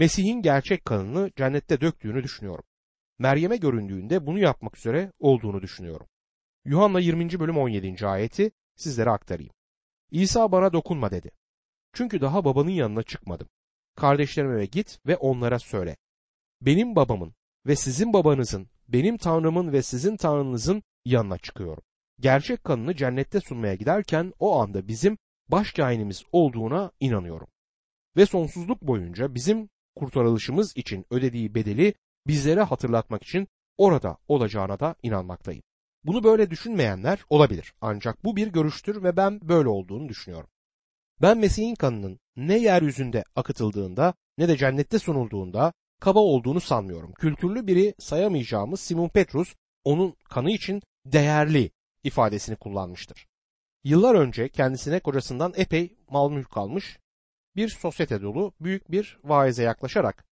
Mesih'in gerçek kanını cennette döktüğünü düşünüyorum. Meryem'e göründüğünde bunu yapmak üzere olduğunu düşünüyorum. Yuhanna 20. bölüm 17. ayeti sizlere aktarayım. İsa bana dokunma dedi. Çünkü daha babanın yanına çıkmadım. Kardeşlerime git ve onlara söyle. Benim babamın ve sizin babanızın, benim tanrımın ve sizin tanrınızın yanına çıkıyorum. Gerçek kanını cennette sunmaya giderken o anda bizim baş kainimiz olduğuna inanıyorum. Ve sonsuzluk boyunca bizim kurtarılışımız için ödediği bedeli bizlere hatırlatmak için orada olacağına da inanmaktayım. Bunu böyle düşünmeyenler olabilir ancak bu bir görüştür ve ben böyle olduğunu düşünüyorum. Ben Mesih'in kanının ne yeryüzünde akıtıldığında ne de cennette sunulduğunda kaba olduğunu sanmıyorum. Kültürlü biri sayamayacağımız Simon Petrus onun kanı için değerli ifadesini kullanmıştır. Yıllar önce kendisine kocasından epey mal mülk kalmış bir sosyete dolu büyük bir vaize yaklaşarak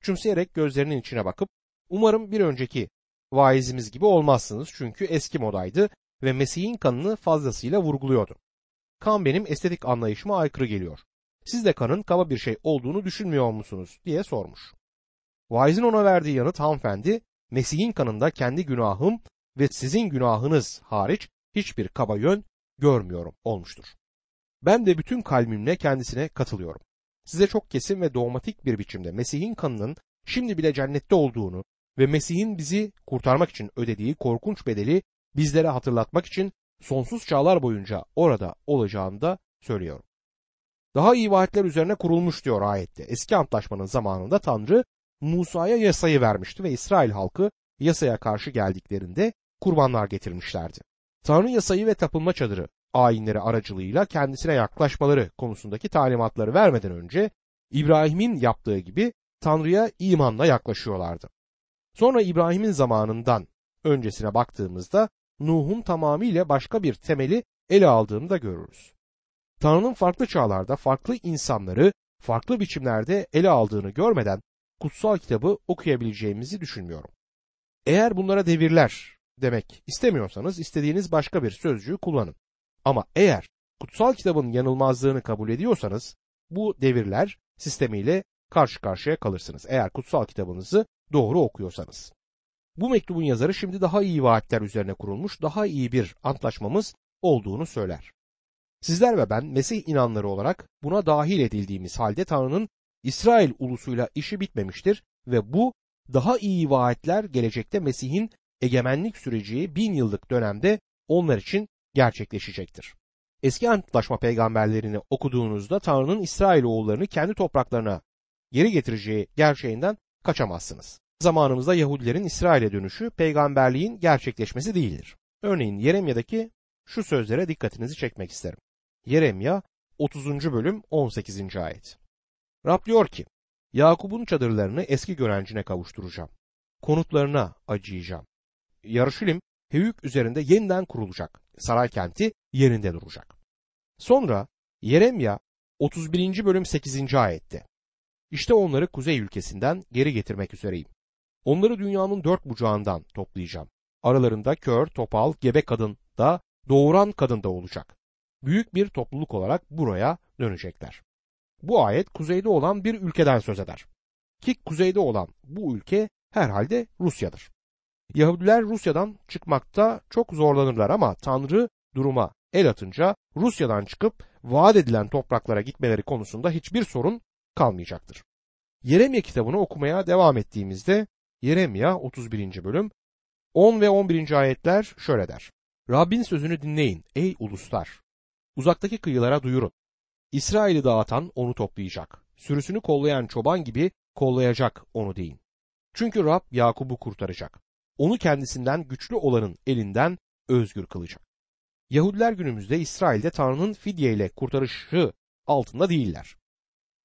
çümseyerek gözlerinin içine bakıp umarım bir önceki vaizimiz gibi olmazsınız çünkü eski modaydı ve Mesih'in kanını fazlasıyla vurguluyordu. Kan benim estetik anlayışıma aykırı geliyor. Siz de kanın kaba bir şey olduğunu düşünmüyor musunuz diye sormuş. Vaizin ona verdiği yanıt hanımefendi Mesih'in kanında kendi günahım ve sizin günahınız hariç hiçbir kaba yön görmüyorum olmuştur. Ben de bütün kalbimle kendisine katılıyorum. Size çok kesin ve dogmatik bir biçimde Mesih'in kanının şimdi bile cennette olduğunu ve Mesih'in bizi kurtarmak için ödediği korkunç bedeli bizlere hatırlatmak için sonsuz çağlar boyunca orada olacağını da söylüyorum. Daha iyi vaatler üzerine kurulmuş diyor ayette. Eski antlaşmanın zamanında Tanrı Musa'ya yasayı vermişti ve İsrail halkı yasaya karşı geldiklerinde kurbanlar getirmişlerdi. Tanrı yasayı ve tapınma çadırı ayinleri aracılığıyla kendisine yaklaşmaları konusundaki talimatları vermeden önce İbrahim'in yaptığı gibi Tanrı'ya imanla yaklaşıyorlardı. Sonra İbrahim'in zamanından öncesine baktığımızda Nuh'un tamamıyla başka bir temeli ele aldığını da görürüz. Tanrı'nın farklı çağlarda farklı insanları farklı biçimlerde ele aldığını görmeden kutsal kitabı okuyabileceğimizi düşünmüyorum. Eğer bunlara devirler demek istemiyorsanız istediğiniz başka bir sözcüğü kullanın. Ama eğer kutsal kitabın yanılmazlığını kabul ediyorsanız bu devirler sistemiyle karşı karşıya kalırsınız. Eğer kutsal kitabınızı doğru okuyorsanız. Bu mektubun yazarı şimdi daha iyi vaatler üzerine kurulmuş, daha iyi bir antlaşmamız olduğunu söyler. Sizler ve ben Mesih inanları olarak buna dahil edildiğimiz halde Tanrı'nın İsrail ulusuyla işi bitmemiştir ve bu daha iyi vaatler gelecekte Mesih'in egemenlik süreci bin yıllık dönemde onlar için gerçekleşecektir. Eski antlaşma peygamberlerini okuduğunuzda Tanrı'nın İsrail oğullarını kendi topraklarına geri getireceği gerçeğinden kaçamazsınız. Zamanımızda Yahudilerin İsrail'e dönüşü peygamberliğin gerçekleşmesi değildir. Örneğin Yeremya'daki şu sözlere dikkatinizi çekmek isterim. Yeremya 30. bölüm 18. ayet. Rab diyor ki, Yakup'un çadırlarını eski görencine kavuşturacağım. Konutlarına acıyacağım. Yarışilim Heyük üzerinde yeniden kurulacak. Saray kenti yerinde duracak. Sonra Yeremya 31. bölüm 8. ayette. İşte onları kuzey ülkesinden geri getirmek üzereyim. Onları dünyanın dört bucağından toplayacağım. Aralarında kör, topal, gebe kadın da doğuran kadın da olacak. Büyük bir topluluk olarak buraya dönecekler. Bu ayet kuzeyde olan bir ülkeden söz eder. Ki kuzeyde olan bu ülke herhalde Rusya'dır. Yahudiler Rusya'dan çıkmakta çok zorlanırlar ama Tanrı duruma el atınca Rusya'dan çıkıp vaat edilen topraklara gitmeleri konusunda hiçbir sorun kalmayacaktır. Yeremye kitabını okumaya devam ettiğimizde Yeremya 31. bölüm 10 ve 11. ayetler şöyle der. Rabbin sözünü dinleyin ey uluslar. Uzaktaki kıyılara duyurun. İsrail'i dağıtan onu toplayacak. Sürüsünü kollayan çoban gibi kollayacak onu deyin. Çünkü Rab Yakub'u kurtaracak. Onu kendisinden güçlü olanın elinden özgür kılacak. Yahudiler günümüzde İsrail'de Tanrı'nın fidye ile kurtarışı altında değiller.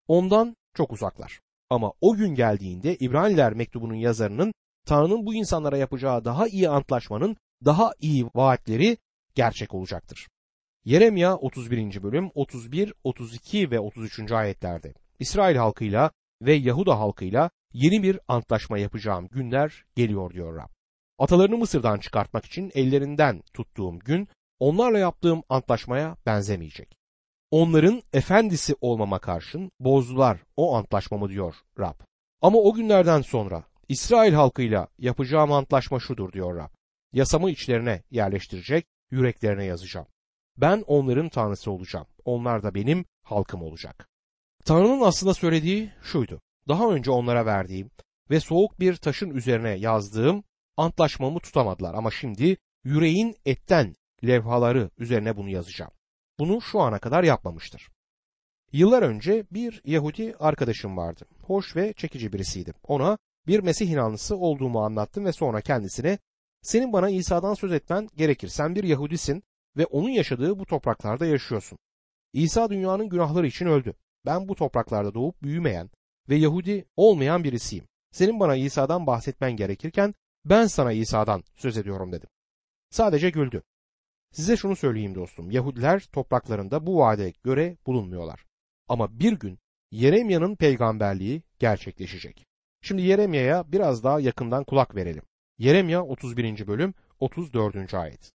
Ondan çok uzaklar. Ama o gün geldiğinde İbraniler mektubunun yazarının Tanrı'nın bu insanlara yapacağı daha iyi antlaşmanın daha iyi vaatleri gerçek olacaktır. Yeremya 31. bölüm 31, 32 ve 33. ayetlerde İsrail halkıyla ve Yahuda halkıyla yeni bir antlaşma yapacağım günler geliyor diyor Rab. Atalarını Mısır'dan çıkartmak için ellerinden tuttuğum gün onlarla yaptığım antlaşmaya benzemeyecek. onların efendisi olmama karşın bozdular o antlaşmamı diyor Rab. Ama o günlerden sonra İsrail halkıyla yapacağım antlaşma şudur diyor Rab. Yasamı içlerine yerleştirecek, yüreklerine yazacağım. Ben onların tanrısı olacağım. Onlar da benim halkım olacak. Tanrı'nın aslında söylediği şuydu. Daha önce onlara verdiğim ve soğuk bir taşın üzerine yazdığım antlaşmamı tutamadılar ama şimdi yüreğin etten levhaları üzerine bunu yazacağım. Bunu şu ana kadar yapmamıştır. Yıllar önce bir Yahudi arkadaşım vardı. Hoş ve çekici birisiydi. Ona bir Mesih inanlısı olduğumu anlattım ve sonra kendisine senin bana İsa'dan söz etmen gerekir. Sen bir Yahudisin ve onun yaşadığı bu topraklarda yaşıyorsun. İsa dünyanın günahları için öldü. Ben bu topraklarda doğup büyümeyen ve Yahudi olmayan birisiyim. Senin bana İsa'dan bahsetmen gerekirken ben sana İsa'dan söz ediyorum dedim. Sadece güldü. Size şunu söyleyeyim dostum. Yahudiler topraklarında bu vaade göre bulunmuyorlar. Ama bir gün Yeremya'nın peygamberliği gerçekleşecek. Şimdi Yeremya'ya biraz daha yakından kulak verelim. Yeremya 31. bölüm 34. ayet.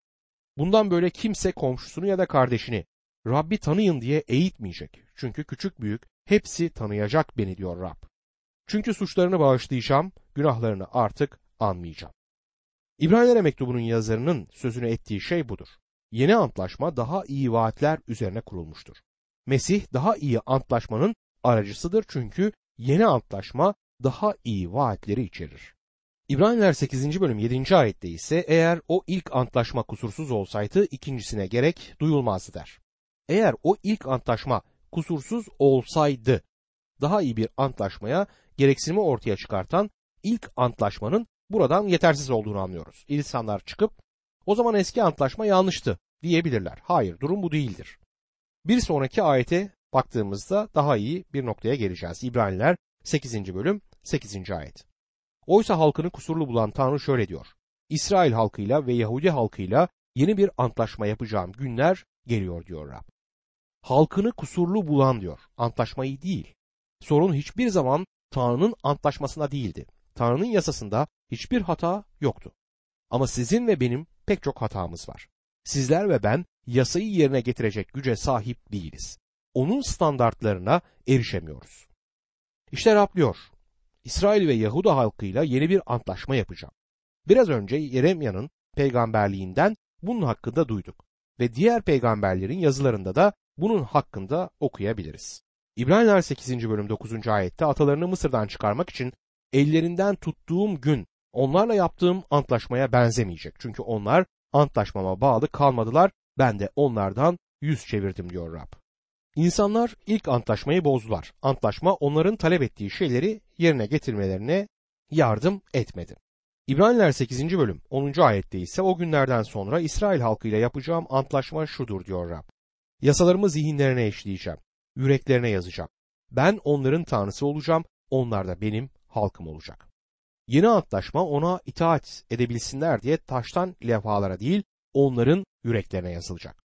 Bundan böyle kimse komşusunu ya da kardeşini Rabbi tanıyın diye eğitmeyecek. Çünkü küçük büyük hepsi tanıyacak beni diyor Rab. Çünkü suçlarını bağışlayacağım, günahlarını artık anmayacağım. İbraniler mektubunun yazarının sözünü ettiği şey budur. Yeni antlaşma daha iyi vaatler üzerine kurulmuştur. Mesih daha iyi antlaşmanın aracısıdır çünkü yeni antlaşma daha iyi vaatleri içerir. İbraniler 8. bölüm 7. ayette ise eğer o ilk antlaşma kusursuz olsaydı ikincisine gerek duyulmazdı der. Eğer o ilk antlaşma kusursuz olsaydı daha iyi bir antlaşmaya gereksinimi ortaya çıkartan ilk antlaşmanın buradan yetersiz olduğunu anlıyoruz. İnsanlar çıkıp o zaman eski antlaşma yanlıştı diyebilirler. Hayır durum bu değildir. Bir sonraki ayete baktığımızda daha iyi bir noktaya geleceğiz. İbraniler 8. bölüm 8. ayet. Oysa halkını kusurlu bulan Tanrı şöyle diyor. İsrail halkıyla ve Yahudi halkıyla yeni bir antlaşma yapacağım günler geliyor diyor Rab. Halkını kusurlu bulan diyor. Antlaşmayı değil. Sorun hiçbir zaman Tanrı'nın antlaşmasında değildi. Tanrı'nın yasasında hiçbir hata yoktu. Ama sizin ve benim pek çok hatamız var. Sizler ve ben yasayı yerine getirecek güce sahip değiliz. Onun standartlarına erişemiyoruz. İşte Rab diyor, İsrail ve Yahuda halkıyla yeni bir antlaşma yapacağım. Biraz önce Yeremya'nın peygamberliğinden bunun hakkında duyduk ve diğer peygamberlerin yazılarında da bunun hakkında okuyabiliriz. İbraniler 8. bölüm 9. ayette atalarını Mısır'dan çıkarmak için ellerinden tuttuğum gün onlarla yaptığım antlaşmaya benzemeyecek. Çünkü onlar antlaşmama bağlı kalmadılar. Ben de onlardan yüz çevirdim diyor Rab. İnsanlar ilk antlaşmayı bozdular. Antlaşma onların talep ettiği şeyleri yerine getirmelerine yardım etmedi. İbraniler 8. bölüm 10. ayette ise o günlerden sonra İsrail halkıyla yapacağım antlaşma şudur diyor Rab. Yasalarımı zihinlerine eşleyeceğim, yüreklerine yazacağım. Ben onların tanrısı olacağım, onlar da benim halkım olacak. Yeni antlaşma ona itaat edebilsinler diye taştan levhalara değil, onların yüreklerine yazılacak.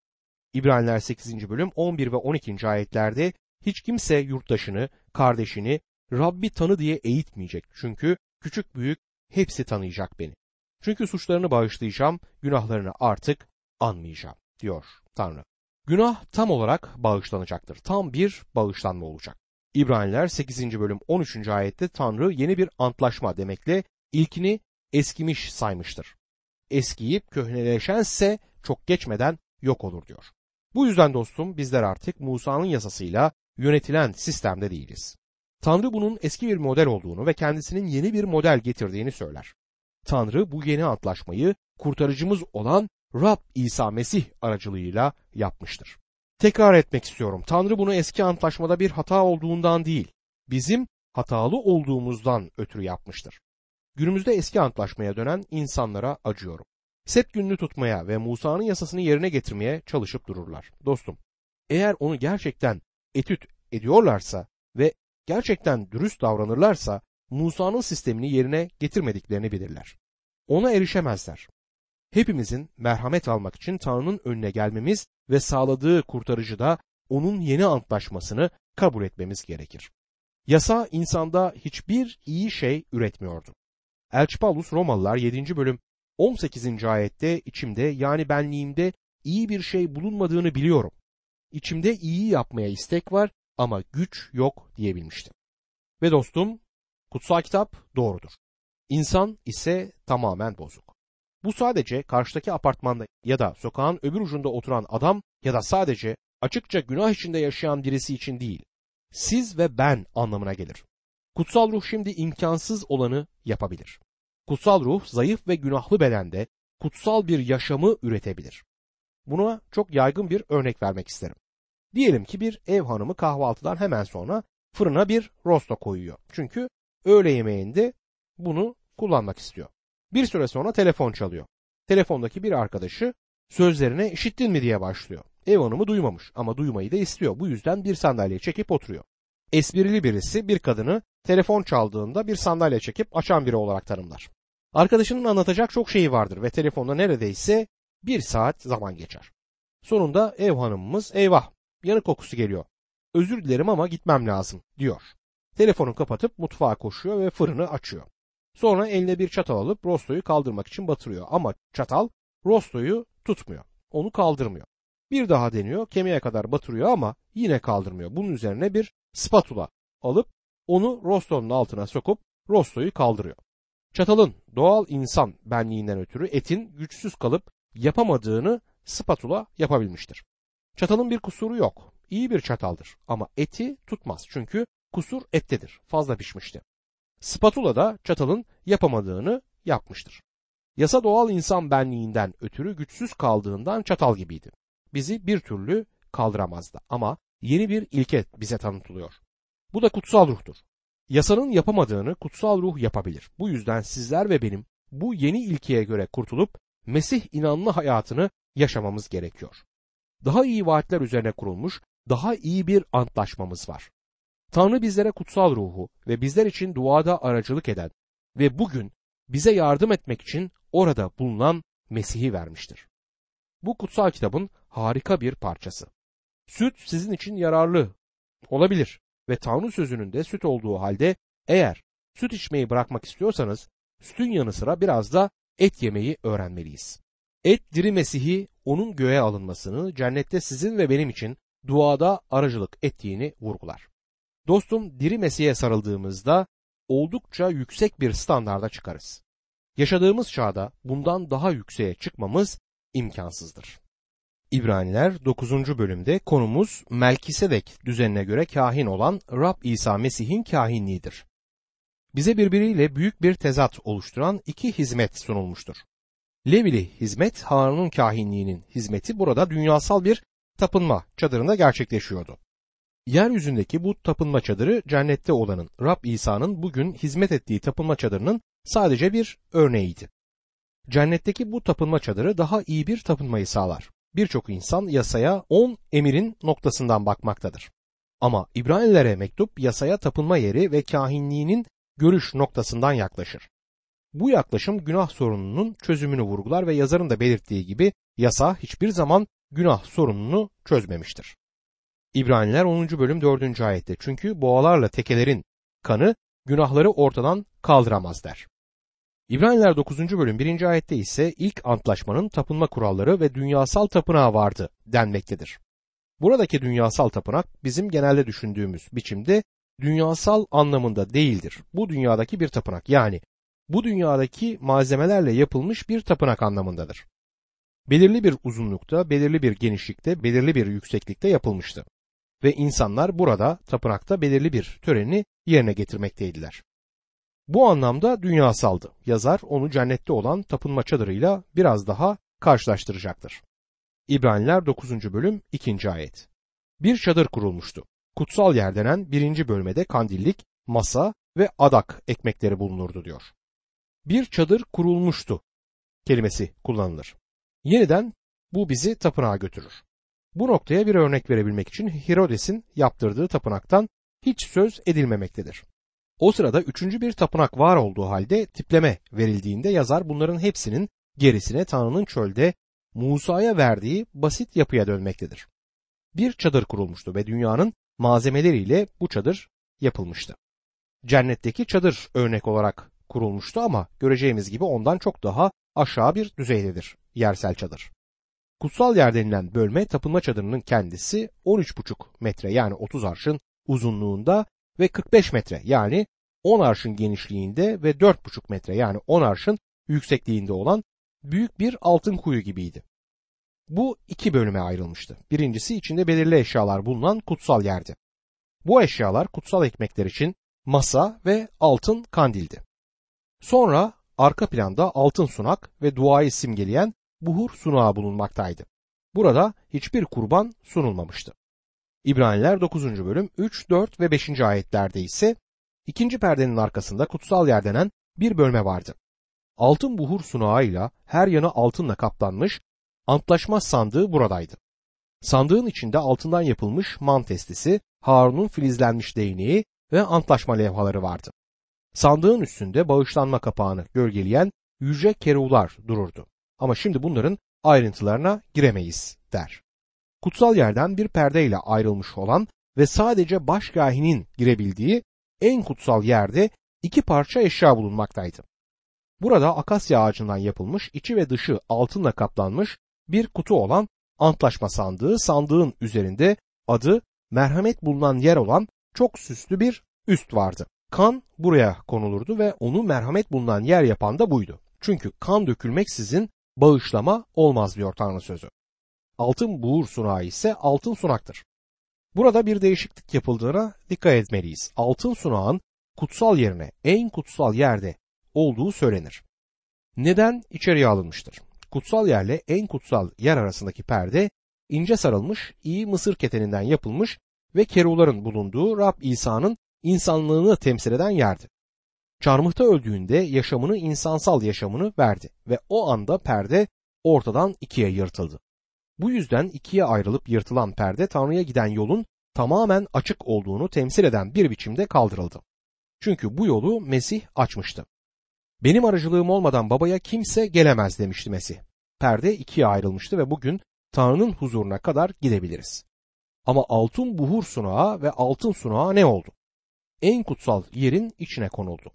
İbraniler 8. bölüm 11 ve 12. ayetlerde hiç kimse yurttaşını, kardeşini Rabbi tanı diye eğitmeyecek. Çünkü küçük büyük hepsi tanıyacak beni. Çünkü suçlarını bağışlayacağım, günahlarını artık anmayacağım diyor Tanrı. Günah tam olarak bağışlanacaktır. Tam bir bağışlanma olacak. İbraniler 8. bölüm 13. ayette Tanrı yeni bir antlaşma demekle ilkini eskimiş saymıştır. Eskiyip köhneleşense çok geçmeden yok olur diyor. Bu yüzden dostum bizler artık Musa'nın yasasıyla yönetilen sistemde değiliz. Tanrı bunun eski bir model olduğunu ve kendisinin yeni bir model getirdiğini söyler. Tanrı bu yeni antlaşmayı kurtarıcımız olan Rab İsa Mesih aracılığıyla yapmıştır. Tekrar etmek istiyorum. Tanrı bunu eski antlaşmada bir hata olduğundan değil, bizim hatalı olduğumuzdan ötürü yapmıştır. Günümüzde eski antlaşmaya dönen insanlara acıyorum. Set gününü tutmaya ve Musa'nın yasasını yerine getirmeye çalışıp dururlar. Dostum, eğer onu gerçekten etüt ediyorlarsa ve gerçekten dürüst davranırlarsa Musa'nın sistemini yerine getirmediklerini bilirler. Ona erişemezler. Hepimizin merhamet almak için Tanrı'nın önüne gelmemiz ve sağladığı kurtarıcıda onun yeni antlaşmasını kabul etmemiz gerekir. Yasa insanda hiçbir iyi şey üretmiyordu. Elçi Paulus Romalılar 7. bölüm 18. ayette içimde yani benliğimde iyi bir şey bulunmadığını biliyorum. içimde iyi yapmaya istek var ama güç yok diyebilmişti. Ve dostum kutsal kitap doğrudur. İnsan ise tamamen bozuk. Bu sadece karşıdaki apartmanda ya da sokağın öbür ucunda oturan adam ya da sadece açıkça günah içinde yaşayan birisi için değil. Siz ve ben anlamına gelir. Kutsal ruh şimdi imkansız olanı yapabilir. Kutsal ruh zayıf ve günahlı bedende kutsal bir yaşamı üretebilir. Buna çok yaygın bir örnek vermek isterim. Diyelim ki bir ev hanımı kahvaltıdan hemen sonra fırına bir rosto koyuyor. Çünkü öğle yemeğinde bunu kullanmak istiyor. Bir süre sonra telefon çalıyor. Telefondaki bir arkadaşı sözlerine işittin mi diye başlıyor. Ev hanımı duymamış ama duymayı da istiyor. Bu yüzden bir sandalye çekip oturuyor. Esprili birisi bir kadını telefon çaldığında bir sandalye çekip açan biri olarak tanımlar. Arkadaşının anlatacak çok şeyi vardır ve telefonda neredeyse bir saat zaman geçer. Sonunda ev hanımımız eyvah yanık kokusu geliyor. Özür dilerim ama gitmem lazım diyor. Telefonu kapatıp mutfağa koşuyor ve fırını açıyor. Sonra eline bir çatal alıp rostoyu kaldırmak için batırıyor ama çatal rostoyu tutmuyor. Onu kaldırmıyor. Bir daha deniyor, kemiğe kadar batırıyor ama yine kaldırmıyor. Bunun üzerine bir spatula alıp onu rostonun altına sokup rostoyu kaldırıyor. Çatalın doğal insan benliğinden ötürü etin güçsüz kalıp yapamadığını spatula yapabilmiştir. Çatalın bir kusuru yok. İyi bir çataldır ama eti tutmaz çünkü kusur ettedir. Fazla pişmişti. Spatula da çatalın yapamadığını yapmıştır. Yasa doğal insan benliğinden ötürü güçsüz kaldığından çatal gibiydi. Bizi bir türlü kaldıramazdı ama yeni bir ilke bize tanıtılıyor. Bu da kutsal ruhtur. Yasanın yapamadığını kutsal ruh yapabilir. Bu yüzden sizler ve benim bu yeni ilkeye göre kurtulup Mesih inanlı hayatını yaşamamız gerekiyor. Daha iyi vaatler üzerine kurulmuş, daha iyi bir antlaşmamız var. Tanrı bizlere kutsal ruhu ve bizler için duada aracılık eden ve bugün bize yardım etmek için orada bulunan Mesih'i vermiştir. Bu kutsal kitabın harika bir parçası. Süt sizin için yararlı olabilir ve Tanrı sözünün de süt olduğu halde eğer süt içmeyi bırakmak istiyorsanız sütün yanı sıra biraz da et yemeyi öğrenmeliyiz. Et diri Mesih'i onun göğe alınmasını cennette sizin ve benim için duada aracılık ettiğini vurgular. Dostum diri Mesih'e sarıldığımızda oldukça yüksek bir standarda çıkarız. Yaşadığımız çağda bundan daha yükseğe çıkmamız imkansızdır. İbraniler 9. bölümde konumuz Melkisedek düzenine göre kahin olan Rab İsa Mesih'in kahinliğidir. Bize birbiriyle büyük bir tezat oluşturan iki hizmet sunulmuştur. Levili hizmet Harun'un kahinliğinin hizmeti burada dünyasal bir tapınma çadırında gerçekleşiyordu. Yeryüzündeki bu tapınma çadırı cennette olanın Rab İsa'nın bugün hizmet ettiği tapınma çadırının sadece bir örneğiydi. Cennetteki bu tapınma çadırı daha iyi bir tapınmayı sağlar. Birçok insan yasaya 10 emirin noktasından bakmaktadır. Ama İbranilere mektup yasaya tapınma yeri ve kahinliğinin görüş noktasından yaklaşır. Bu yaklaşım günah sorununun çözümünü vurgular ve yazarın da belirttiği gibi yasa hiçbir zaman günah sorununu çözmemiştir. İbraniler 10. bölüm 4. ayette çünkü boğalarla tekelerin kanı günahları ortadan kaldıramaz der. İbraniler 9. bölüm 1. ayette ise ilk antlaşmanın tapınma kuralları ve dünyasal tapınağı vardı denmektedir. Buradaki dünyasal tapınak bizim genelde düşündüğümüz biçimde dünyasal anlamında değildir. Bu dünyadaki bir tapınak yani bu dünyadaki malzemelerle yapılmış bir tapınak anlamındadır. Belirli bir uzunlukta, belirli bir genişlikte, belirli bir yükseklikte yapılmıştı. Ve insanlar burada tapınakta belirli bir töreni yerine getirmekteydiler. Bu anlamda dünyasaldı. Yazar onu cennette olan tapınma çadırıyla biraz daha karşılaştıracaktır. İbraniler 9. bölüm 2. ayet. Bir çadır kurulmuştu. Kutsal yer denen birinci bölmede kandillik, masa ve adak ekmekleri bulunurdu diyor. Bir çadır kurulmuştu kelimesi kullanılır. Yeniden bu bizi tapınağa götürür. Bu noktaya bir örnek verebilmek için Herodes'in yaptırdığı tapınaktan hiç söz edilmemektedir. O sırada üçüncü bir tapınak var olduğu halde tipleme verildiğinde yazar bunların hepsinin gerisine Tanrı'nın çölde Musa'ya verdiği basit yapıya dönmektedir. Bir çadır kurulmuştu ve dünyanın malzemeleriyle bu çadır yapılmıştı. Cennetteki çadır örnek olarak kurulmuştu ama göreceğimiz gibi ondan çok daha aşağı bir düzeydedir yersel çadır. Kutsal yer denilen bölme tapınma çadırının kendisi 13,5 metre yani 30 arşın uzunluğunda ve 45 metre yani 10 arşın genişliğinde ve 4,5 metre yani 10 arşın yüksekliğinde olan büyük bir altın kuyu gibiydi. Bu iki bölüme ayrılmıştı. Birincisi içinde belirli eşyalar bulunan kutsal yerdi. Bu eşyalar kutsal ekmekler için masa ve altın kandildi. Sonra arka planda altın sunak ve duayı simgeleyen buhur sunağı bulunmaktaydı. Burada hiçbir kurban sunulmamıştı. İbraniler 9. bölüm 3, 4 ve 5. ayetlerde ise ikinci perdenin arkasında kutsal yer denen bir bölme vardı. Altın buhur sunağıyla her yanı altınla kaplanmış antlaşma sandığı buradaydı. Sandığın içinde altından yapılmış man testisi, Harun'un filizlenmiş değneği ve antlaşma levhaları vardı. Sandığın üstünde bağışlanma kapağını gölgeleyen yüce kerular dururdu. Ama şimdi bunların ayrıntılarına giremeyiz der. Kutsal yerden bir perdeyle ayrılmış olan ve sadece başkahinin girebildiği en kutsal yerde iki parça eşya bulunmaktaydı. Burada akasya ağacından yapılmış içi ve dışı altınla kaplanmış bir kutu olan antlaşma sandığı, sandığın üzerinde adı merhamet bulunan yer olan çok süslü bir üst vardı. Kan buraya konulurdu ve onu merhamet bulunan yer yapan da buydu. Çünkü kan dökülmeksizin bağışlama olmaz diyor Tanrı sözü. Altın buğur sunağı ise altın sunaktır. Burada bir değişiklik yapıldığına dikkat etmeliyiz. Altın sunağın kutsal yerine en kutsal yerde olduğu söylenir. Neden içeriye alınmıştır? Kutsal yerle en kutsal yer arasındaki perde ince sarılmış iyi mısır keteninden yapılmış ve keruların bulunduğu Rab İsa'nın insanlığını temsil eden yerdi. Çarmıhta öldüğünde yaşamını insansal yaşamını verdi ve o anda perde ortadan ikiye yırtıldı. Bu yüzden ikiye ayrılıp yırtılan perde Tanrı'ya giden yolun tamamen açık olduğunu temsil eden bir biçimde kaldırıldı. Çünkü bu yolu Mesih açmıştı. Benim aracılığım olmadan babaya kimse gelemez demişti Mesih. Perde ikiye ayrılmıştı ve bugün Tanrı'nın huzuruna kadar gidebiliriz. Ama altın buhur sunağı ve altın sunağı ne oldu? En kutsal yerin içine konuldu.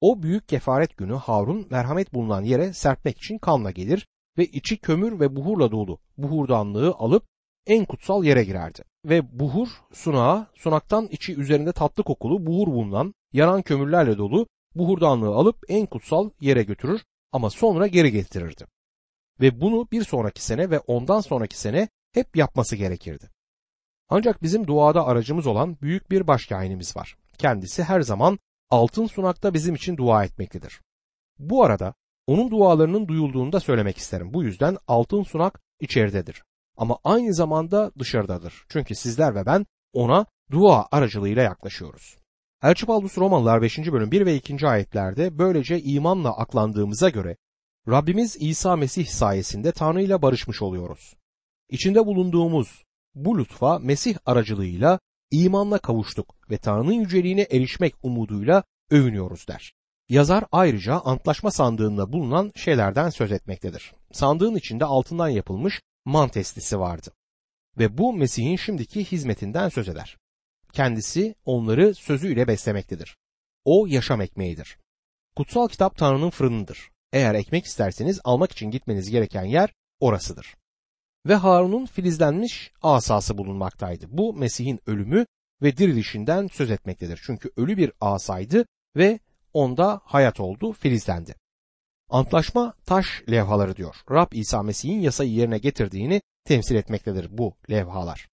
O büyük kefaret günü Harun merhamet bulunan yere serpmek için kanla gelir ve içi kömür ve buhurla dolu buhurdanlığı alıp en kutsal yere girerdi. Ve buhur sunağı sunaktan içi üzerinde tatlı kokulu buhur bulunan yanan kömürlerle dolu buhurdanlığı alıp en kutsal yere götürür ama sonra geri getirirdi. Ve bunu bir sonraki sene ve ondan sonraki sene hep yapması gerekirdi. Ancak bizim duada aracımız olan büyük bir başkahinimiz var. Kendisi her zaman altın sunakta bizim için dua etmektedir. Bu arada onun dualarının duyulduğunu da söylemek isterim. Bu yüzden altın sunak içeridedir. Ama aynı zamanda dışarıdadır. Çünkü sizler ve ben ona dua aracılığıyla yaklaşıyoruz. Elçi Paulus Romalılar 5. bölüm 1 ve 2. ayetlerde böylece imanla aklandığımıza göre Rabbimiz İsa Mesih sayesinde Tanrı ile barışmış oluyoruz. İçinde bulunduğumuz bu lütfa Mesih aracılığıyla imanla kavuştuk ve Tanrı'nın yüceliğine erişmek umuduyla övünüyoruz der. Yazar ayrıca antlaşma sandığında bulunan şeylerden söz etmektedir. Sandığın içinde altından yapılmış man testisi vardı. Ve bu Mesih'in şimdiki hizmetinden söz eder. Kendisi onları sözüyle beslemektedir. O yaşam ekmeğidir. Kutsal kitap Tanrı'nın fırınıdır. Eğer ekmek isterseniz almak için gitmeniz gereken yer orasıdır. Ve Harun'un filizlenmiş asası bulunmaktaydı. Bu Mesih'in ölümü ve dirilişinden söz etmektedir. Çünkü ölü bir asaydı ve onda hayat oldu, filizlendi. Antlaşma taş levhaları diyor. Rab İsa Mesih'in yasayı yerine getirdiğini temsil etmektedir bu levhalar.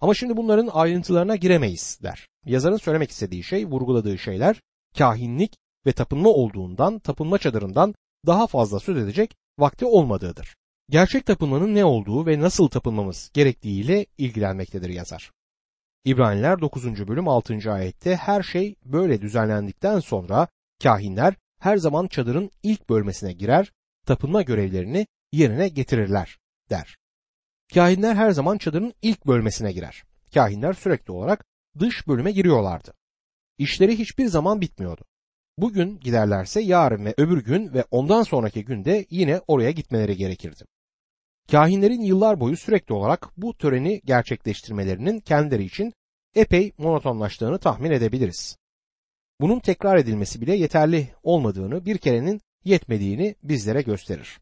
Ama şimdi bunların ayrıntılarına giremeyiz der. Yazarın söylemek istediği şey, vurguladığı şeyler kahinlik ve tapınma olduğundan, tapınma çadırından daha fazla söz edecek vakti olmadığıdır. Gerçek tapınmanın ne olduğu ve nasıl tapınmamız gerektiğiyle ilgilenmektedir yazar. İbraniler 9. bölüm 6. ayette her şey böyle düzenlendikten sonra kahinler her zaman çadırın ilk bölmesine girer, tapınma görevlerini yerine getirirler der. Kahinler her zaman çadırın ilk bölmesine girer. Kahinler sürekli olarak dış bölüme giriyorlardı. İşleri hiçbir zaman bitmiyordu. Bugün giderlerse yarın ve öbür gün ve ondan sonraki günde yine oraya gitmeleri gerekirdi. Kahinlerin yıllar boyu sürekli olarak bu töreni gerçekleştirmelerinin kendileri için epey monotonlaştığını tahmin edebiliriz. Bunun tekrar edilmesi bile yeterli olmadığını, bir kerenin yetmediğini bizlere gösterir.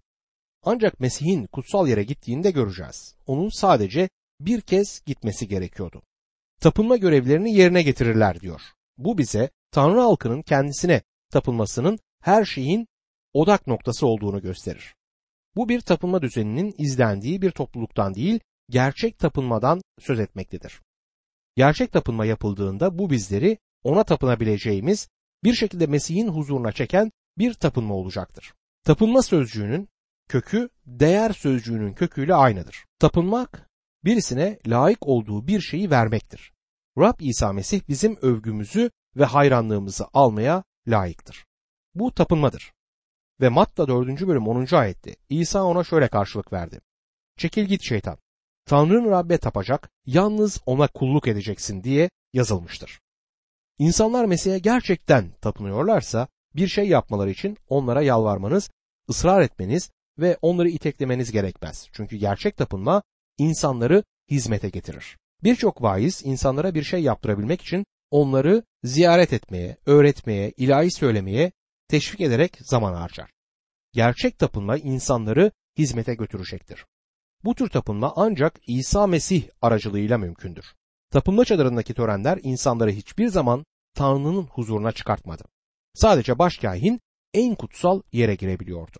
Ancak Mesih'in kutsal yere gittiğini de göreceğiz. Onun sadece bir kez gitmesi gerekiyordu. Tapınma görevlerini yerine getirirler diyor. Bu bize Tanrı halkının kendisine tapınmasının her şeyin odak noktası olduğunu gösterir. Bu bir tapınma düzeninin izlendiği bir topluluktan değil, gerçek tapınmadan söz etmektedir. Gerçek tapınma yapıldığında bu bizleri ona tapınabileceğimiz bir şekilde Mesih'in huzuruna çeken bir tapınma olacaktır. Tapınma sözcüğünün kökü değer sözcüğünün köküyle aynıdır. Tapınmak birisine layık olduğu bir şeyi vermektir. Rab İsa Mesih bizim övgümüzü ve hayranlığımızı almaya layıktır. Bu tapınmadır. Ve Matta 4. bölüm 10. ayette İsa ona şöyle karşılık verdi. Çekil git şeytan. Tanrı'nın Rabbe tapacak, yalnız ona kulluk edeceksin diye yazılmıştır. İnsanlar Mesih'e gerçekten tapınıyorlarsa bir şey yapmaları için onlara yalvarmanız, ısrar etmeniz ve onları iteklemeniz gerekmez. Çünkü gerçek tapınma insanları hizmete getirir. Birçok vaiz insanlara bir şey yaptırabilmek için onları ziyaret etmeye, öğretmeye, ilahi söylemeye teşvik ederek zaman harcar. Gerçek tapınma insanları hizmete götürecektir. Bu tür tapınma ancak İsa Mesih aracılığıyla mümkündür. Tapınma çadırındaki törenler insanları hiçbir zaman Tanrı'nın huzuruna çıkartmadı. Sadece başkahin en kutsal yere girebiliyordu.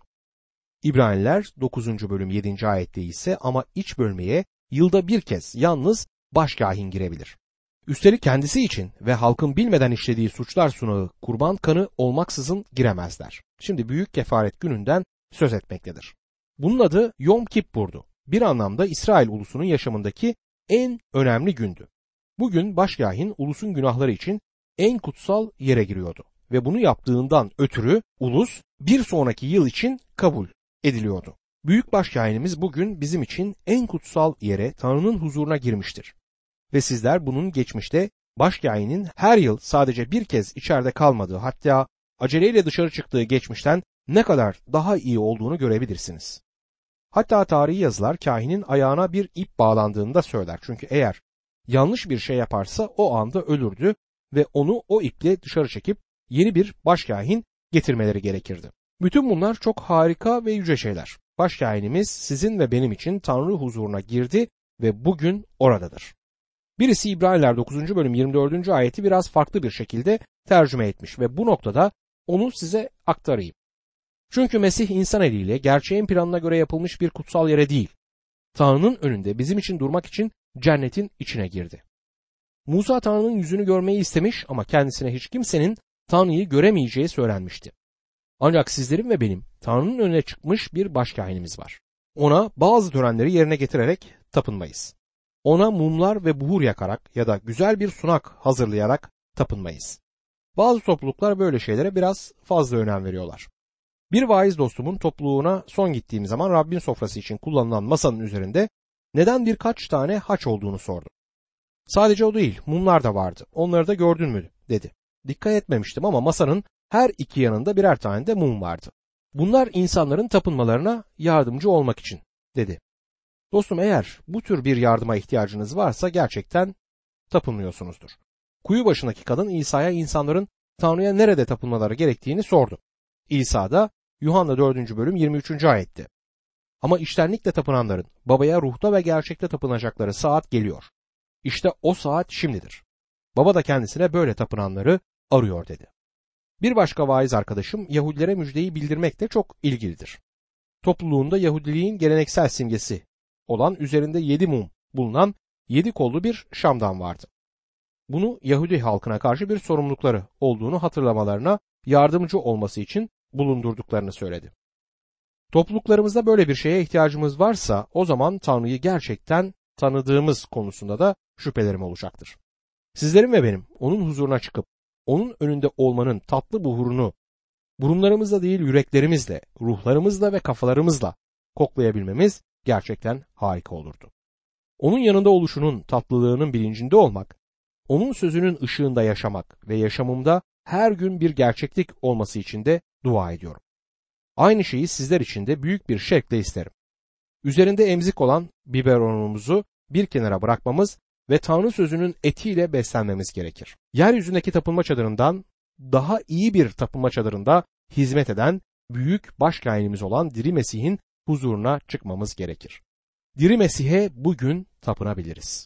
İbraniler 9. bölüm 7. ayette ise ama iç bölmeye yılda bir kez yalnız başkahin girebilir. Üstelik kendisi için ve halkın bilmeden işlediği suçlar sunağı kurban kanı olmaksızın giremezler. Şimdi büyük kefaret gününden söz etmektedir. Bunun adı Yom Kippur'du. Bir anlamda İsrail ulusunun yaşamındaki en önemli gündü. Bugün başkahin ulusun günahları için en kutsal yere giriyordu ve bunu yaptığından ötürü ulus bir sonraki yıl için kabul ediliyordu. Büyük başkahinimiz bugün bizim için en kutsal yere Tanrı'nın huzuruna girmiştir. Ve sizler bunun geçmişte başkahinin her yıl sadece bir kez içeride kalmadığı hatta aceleyle dışarı çıktığı geçmişten ne kadar daha iyi olduğunu görebilirsiniz. Hatta tarihi yazılar kahinin ayağına bir ip bağlandığını da söyler. Çünkü eğer yanlış bir şey yaparsa o anda ölürdü ve onu o iple dışarı çekip yeni bir başkahin getirmeleri gerekirdi. Bütün bunlar çok harika ve yüce şeyler. Başkahinimiz sizin ve benim için Tanrı huzuruna girdi ve bugün oradadır. Birisi İbraniler 9. bölüm 24. ayeti biraz farklı bir şekilde tercüme etmiş ve bu noktada onu size aktarayım. Çünkü Mesih insan eliyle gerçeğin planına göre yapılmış bir kutsal yere değil, Tanrı'nın önünde bizim için durmak için cennetin içine girdi. Musa Tanrı'nın yüzünü görmeyi istemiş ama kendisine hiç kimsenin Tanrı'yı göremeyeceği söylenmişti. Ancak sizlerin ve benim Tanrı'nın önüne çıkmış bir başkahinimiz var. Ona bazı törenleri yerine getirerek tapınmayız. Ona mumlar ve buhur yakarak ya da güzel bir sunak hazırlayarak tapınmayız. Bazı topluluklar böyle şeylere biraz fazla önem veriyorlar. Bir vaiz dostumun topluluğuna son gittiğim zaman Rabbin sofrası için kullanılan masanın üzerinde neden birkaç tane haç olduğunu sordum. Sadece o değil, mumlar da vardı. Onları da gördün mü? dedi. Dikkat etmemiştim ama masanın her iki yanında birer tane de mum vardı. Bunlar insanların tapınmalarına yardımcı olmak için, dedi. Dostum eğer bu tür bir yardıma ihtiyacınız varsa gerçekten tapınmıyorsunuzdur. Kuyu başındaki kadın İsa'ya insanların Tanrı'ya nerede tapınmaları gerektiğini sordu. İsa da Yuhanna 4. bölüm 23. ayetti. Ama iştenlikle tapınanların babaya ruhta ve gerçekte tapınacakları saat geliyor. İşte o saat şimdidir. Baba da kendisine böyle tapınanları arıyor dedi. Bir başka vaiz arkadaşım Yahudilere müjdeyi bildirmekte çok ilgilidir. Topluluğunda Yahudiliğin geleneksel simgesi olan üzerinde yedi mum bulunan yedi kollu bir şamdan vardı. Bunu Yahudi halkına karşı bir sorumlulukları olduğunu hatırlamalarına yardımcı olması için bulundurduklarını söyledi. Topluluklarımızda böyle bir şeye ihtiyacımız varsa o zaman Tanrı'yı gerçekten tanıdığımız konusunda da şüphelerim olacaktır. Sizlerin ve benim onun huzuruna çıkıp onun önünde olmanın tatlı buhurunu burunlarımızla değil yüreklerimizle, ruhlarımızla ve kafalarımızla koklayabilmemiz gerçekten harika olurdu. Onun yanında oluşunun tatlılığının bilincinde olmak, onun sözünün ışığında yaşamak ve yaşamımda her gün bir gerçeklik olması için de dua ediyorum. Aynı şeyi sizler için de büyük bir şevkle isterim. Üzerinde emzik olan biberonumuzu bir kenara bırakmamız ve Tanrı sözünün etiyle beslenmemiz gerekir. Yeryüzündeki tapınma çadırından daha iyi bir tapınma çadırında hizmet eden büyük başkainimiz olan Diri Mesih'in huzuruna çıkmamız gerekir. Diri Mesih'e bugün tapınabiliriz.